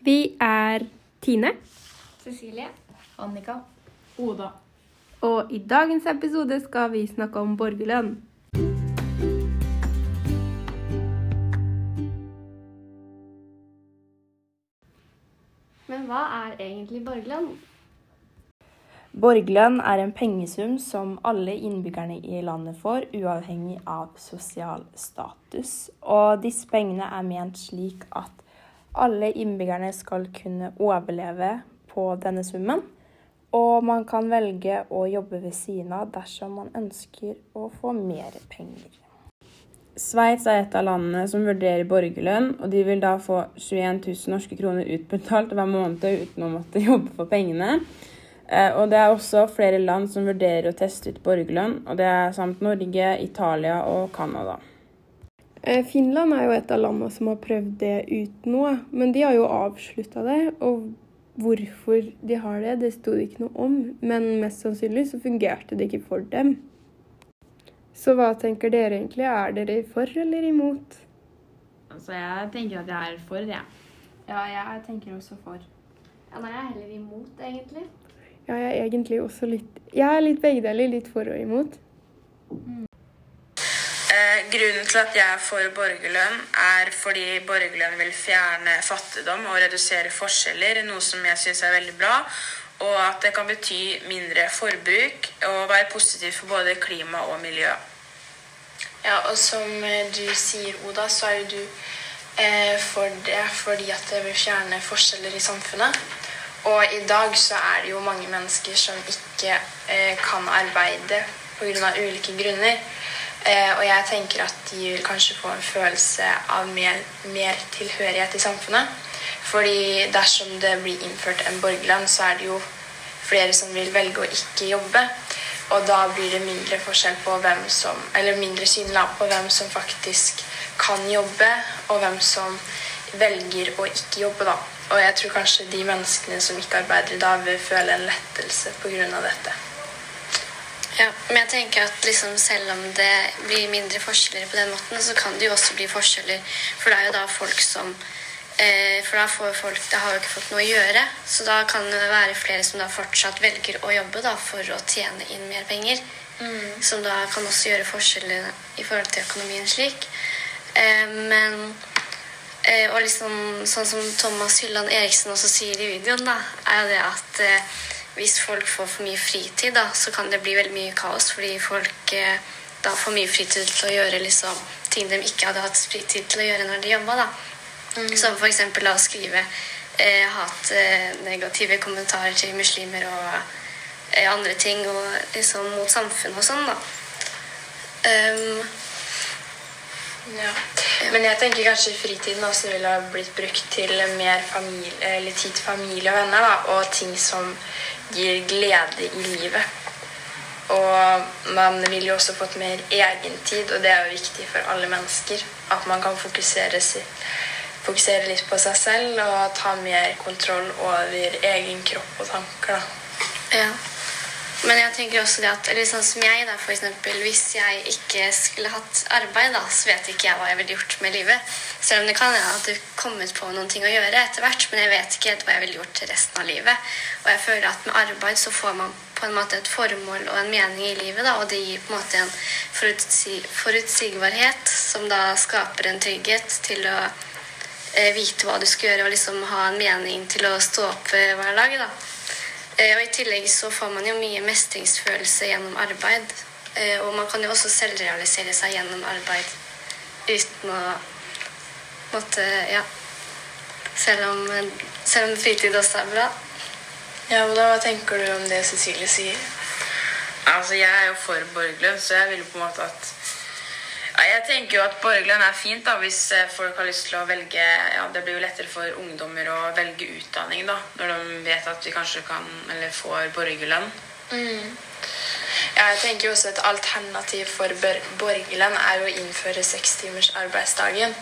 Vi er Tine, Cecilie. Annika. Oda. og i dagens episode skal vi snakke om borgerlønn. Men hva er egentlig borgerlønn? Borgerlønn er en pengesum som alle innbyggerne i landet får, uavhengig av sosial status. Og disse pengene er ment slik at alle innbyggerne skal kunne overleve på denne summen. Og man kan velge å jobbe ved siden av dersom man ønsker å få mer penger. Sveits er et av landene som vurderer borgerlønn, og de vil da få 21 000 norske kroner utbetalt hver måned uten å måtte jobbe for pengene. Eh, Og det er også flere land som vurderer å teste ut borgerlønn, og det er samt Norge, Italia og Canada. Eh, Finland er jo et av landene som har prøvd det ut nå, men de har jo avslutta det. Og hvorfor de har det, det sto det ikke noe om, men mest sannsynlig så fungerte det ikke for dem. Så hva tenker dere egentlig? Er dere for eller imot? Altså, jeg tenker at jeg er for, jeg. Ja, jeg tenker også for. Ja, nei, jeg er heller imot, egentlig. Ja, jeg er egentlig også litt Jeg er litt begge deler. Litt for og imot. Eh, grunnen til at jeg for borgerlønn, er fordi borgerlønn vil fjerne fattigdom og redusere forskjeller, noe som jeg syns er veldig bra. Og at det kan bety mindre forbruk og være positivt for både klima og miljø. Ja, og som eh, du sier, Oda, så er jo du eh, for det fordi at det vil fjerne forskjeller i samfunnet. Og i dag så er det jo mange mennesker som ikke eh, kan arbeide pga. ulike grunner. Eh, og jeg tenker at de vil kanskje få en følelse av mer, mer tilhørighet i samfunnet. Fordi dersom det blir innført en borgerlønn, så er det jo flere som vil velge å ikke jobbe. Og da blir det mindre forskjell på hvem som Eller mindre synlig på hvem som faktisk kan jobbe, og hvem som velger å ikke jobbe, da. Og jeg tror kanskje de menneskene som ikke arbeider i dag, vil føle en lettelse pga. dette. Ja, men jeg tenker at liksom selv om det blir mindre forskjeller på den måten, så kan det jo også bli forskjeller. For det er jo da folk som eh, For da får folk Da har jo ikke folk noe å gjøre. Så da kan det være flere som da fortsatt velger å jobbe da for å tjene inn mer penger. Som da kan også gjøre forskjeller i forhold til økonomien slik. Eh, men eh, Og liksom sånn som Thomas Hylland Eriksen også sier i videoen, da, er jo det at eh, hvis folk får for mye fritid, da, så kan det bli veldig mye kaos. Fordi folk eh, da får mye fritid til å gjøre liksom, ting de ikke hadde hatt fritid til å gjøre når de jobba. da. Som f.eks. å skrive eh, hat, eh, negative kommentarer til muslimer og eh, andre ting og liksom mot samfunnet og sånn. da. Um, Ja. Men jeg tenker kanskje fritiden også ville ha blitt brukt til mer familie, tid til familie og venner. Da, og ting som gir glede i livet. Og man ville jo også fått mer egentid, og det er jo viktig for alle mennesker. At man kan fokusere, fokusere litt på seg selv og ta mer kontroll over egen kropp og tanker. da. Ja. Men jeg tenker også det at eller sånn som jeg da, for eksempel, Hvis jeg ikke skulle hatt arbeid, da, så vet ikke jeg hva jeg ville gjort med livet. Selv om det kan hende at det kommet på noen ting å gjøre etter hvert, men jeg vet ikke helt hva jeg ville gjort resten av livet. Og jeg føler at med arbeid så får man på en måte et formål og en mening i livet, da, og det gir på en måte en forutsi forutsigbarhet som da skaper en trygghet til å eh, vite hva du skal gjøre, og liksom ha en mening til å stå opp hver dag. da. Eh, Og I tillegg så får man jo mye mestringsfølelse gjennom arbeid. Eh, Og man kan jo også selvrealisere seg gjennom arbeid uten å måtte Ja. Selv om, selv om fritid også er bra. Ja, Oda, Hva tenker du om det Cecilie sier? Altså, Jeg er jo for borgerlønn, så jeg vil på en måte at Jeg tenker jo at borgerlønn er fint da, hvis eh, folk har lyst til å velge ja, Det blir jo lettere for ungdommer å velge utdanning da, når de vet at de kanskje kan eller får borgerlønn. Ja, jeg tenker jo også Et alternativ for borgerlønn er jo å innføre seks timers arbeidsdagen.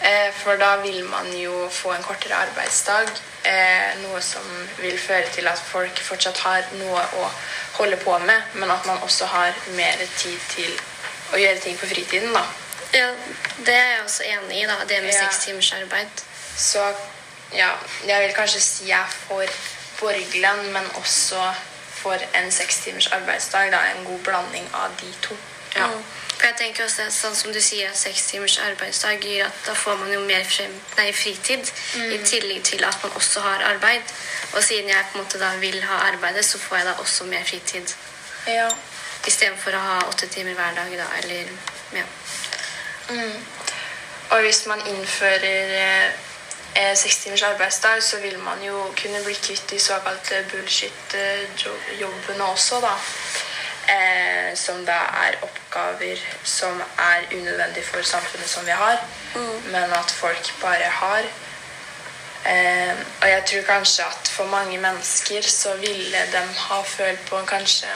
Eh, for da vil man jo få en kortere arbeidsdag. Eh, noe som vil føre til at folk fortsatt har noe å holde på med, men at man også har mer tid til å gjøre ting på fritiden. da. Ja, Det er jeg også enig i, da, det med Ja. seks timers arbeid. Så Ja, jeg vil kanskje si jeg er for borgerlønn, men også for en seks timers arbeidsdag. Da, en god blanding av de to. Ja. Mm. For jeg tenker også sånn som du sier, at seks timers arbeidsdag gir at da får man jo mer frem, nei, fritid. I tillegg til at man også har arbeid. Og siden jeg på en måte da vil ha arbeidet, så får jeg da også mer fritid. ja. Istedenfor å ha åtte timer hver dag, da. Eller ja. Og hvis man innfører seks eh, seks timers arbeidsdag, så vil man jo kunne bli kvitt de såkalte bullshit-jobbene også, da. Eh, som da er oppgaver som er unødvendige for samfunnet som vi har, men at folk bare har. Eh, og jeg tror kanskje at for mange mennesker så ville de ha følt på kanskje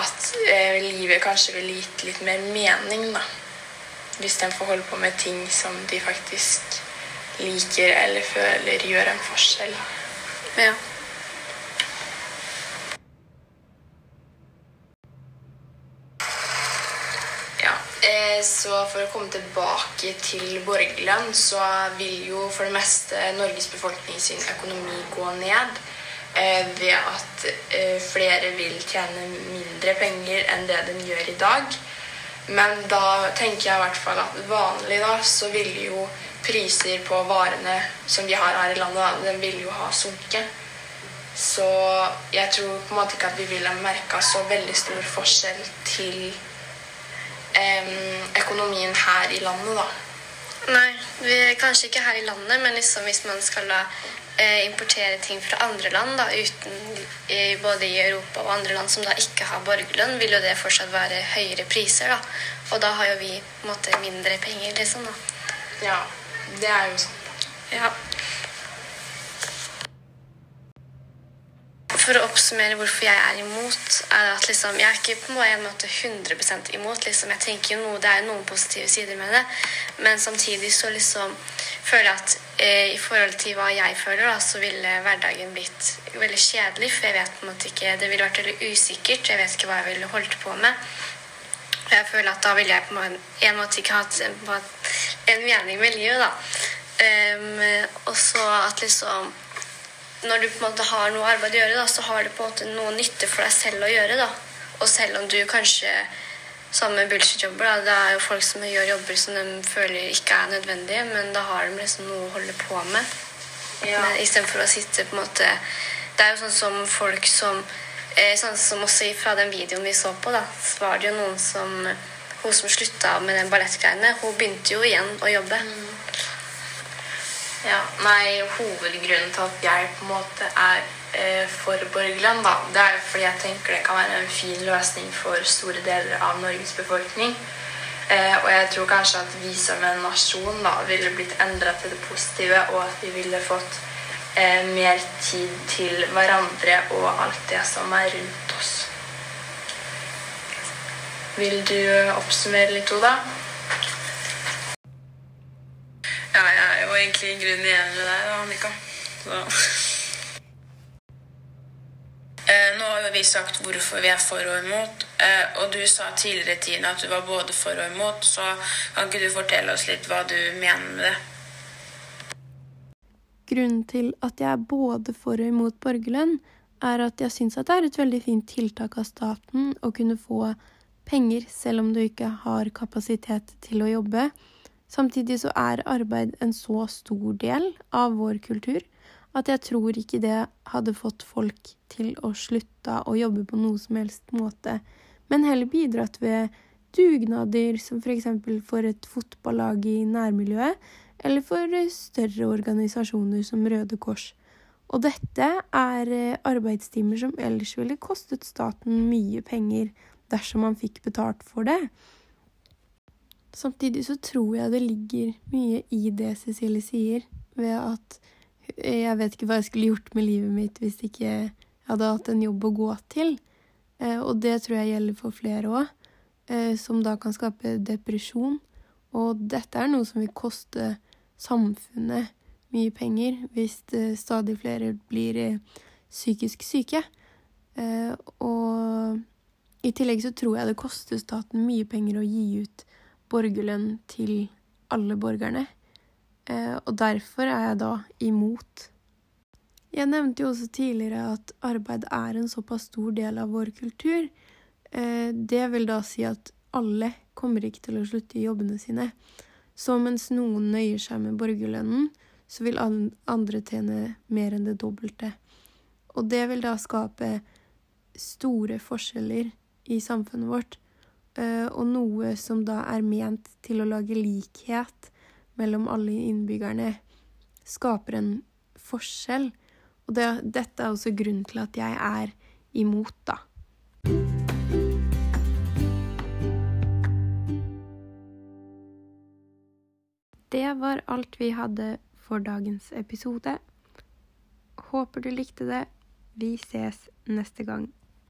at eh, livet kanskje ville gitt litt mer mening, da. Hvis de får holde på med ting som de faktisk liker eller føler gjør en forskjell. ja. Ja, eh, Så for å komme tilbake til borgerlønn, så vil jo for det meste Norges befolkning sin økonomi gå ned. Eh, ved at eh, flere vil tjene mindre penger enn det de gjør i dag. Men da tenker jeg i hvert fall at vanlig da, så vil jo priser på varene som vi har her i landet, den vil jo ha sunket. Så jeg tror på en måte ikke at vi ville merka så veldig stor forskjell til eh, økonomien her i landet, da. Nei, vi, kanskje ikke her i landet, men liksom hvis man skal da importere ting fra andre land, da, uten, både i Europa og andre land som da ikke har borgerlønn, vil jo det fortsatt være høyere priser. da. Og da har jo vi på en måte mindre penger, liksom. da. Ja, det er jo sånn. Ja. For å oppsummere hvorfor jeg er imot, er at liksom, jeg er ikke på en måte 100% imot. Liksom. Jeg tenker jo noe, Det er noen positive sider med det, men samtidig så liksom føler jeg at eh, i forhold til hva jeg føler, da, så ville hverdagen blitt veldig kjedelig. For jeg vet på en måte ikke Det ville vært veldig usikkert. Jeg vet ikke hva jeg ville holdt på med. Og jeg føler at da ville jeg på en måte ikke hatt en- en mening med livet, da. Um, og så at liksom Når du på en måte har noe arbeid å gjøre, da, så har du på en måte noe nytte for deg selv å gjøre. da. Og selv om du kanskje Samme bullshit-jobber. Det er jo folk som gjør jobber som de føler ikke er nødvendige, men da har de liksom noe å holde på med. Ja. Men Istedenfor å sitte på en måte Det er jo sånn som folk som eh, Sånn som også fra den videoen vi så på, da, så var det jo noen som Hun som slutta med den ballettgreiene, hun begynte jo igjen å jobbe. Ja, nei, Hovedgrunnen til at jeg på en måte er eh, for Borgland, da, det er fordi jeg tenker det kan være en fin løsning for store deler av Norges befolkning. Eh, og jeg tror kanskje at vi som en nasjon da, ville blitt endra til det positive, og at vi ville fått eh, mer tid til hverandre og alt det som er rundt oss. Vil du oppsummere litt, Oda? Ja, jeg er jo egentlig i grunnen enig med deg, da, Annika. Så. Eh, nå har vi sagt hvorfor vi er for og imot, eh, og du sa tidligere i tiden at du var både for og imot, så kan ikke du fortelle oss litt hva du mener med det? Grunnen til at jeg er både for og imot borgerlønn, er at jeg syns det er et veldig fint tiltak av staten å kunne få penger selv om du ikke har kapasitet til å jobbe. Samtidig så er arbeid en så stor del av vår kultur at jeg tror ikke det hadde fått folk til å slutte å jobbe på noe som helst måte, men heller bidratt ved dugnader som f.eks. For, for et fotballag i nærmiljøet, eller for større organisasjoner som Røde Kors. Og dette er eh, arbeidstimer som ellers ville kostet staten mye penger dersom man fikk betalt for det. Samtidig så tror jeg det ligger mye i det Cecilie sier, ved at jeg vet ikke hva jeg skulle gjort med livet mitt hvis ikke jeg hadde hatt en jobb å gå til. Eh, Og det tror jeg gjelder for flere òg, som da kan skape depresjon. Og dette er noe som vil koste samfunnet mye penger hvis eh, stadig flere blir eh, psykisk syke. Eh, Og i tillegg så tror jeg det koster staten mye penger å gi ut borgerlønn til alle borgerne. Eh, og derfor er jeg da imot. Jeg nevnte jo også tidligere at arbeid er en såpass stor del av vår kultur. Eh, det vil da si at alle kommer ikke til å slutte i jobbene sine. Så mens noen nøyer seg med borgerlønnen, så vil andre tjene mer enn det dobbelte. Og det vil da skape store forskjeller i samfunnet vårt, og noe som da er ment til å lage likhet mellom alle innbyggerne, skaper en forskjell. Og det, dette er også grunnen til at jeg er imot, da. Det var alt vi hadde for dagens episode. Håper du likte det. Vi ses neste gang.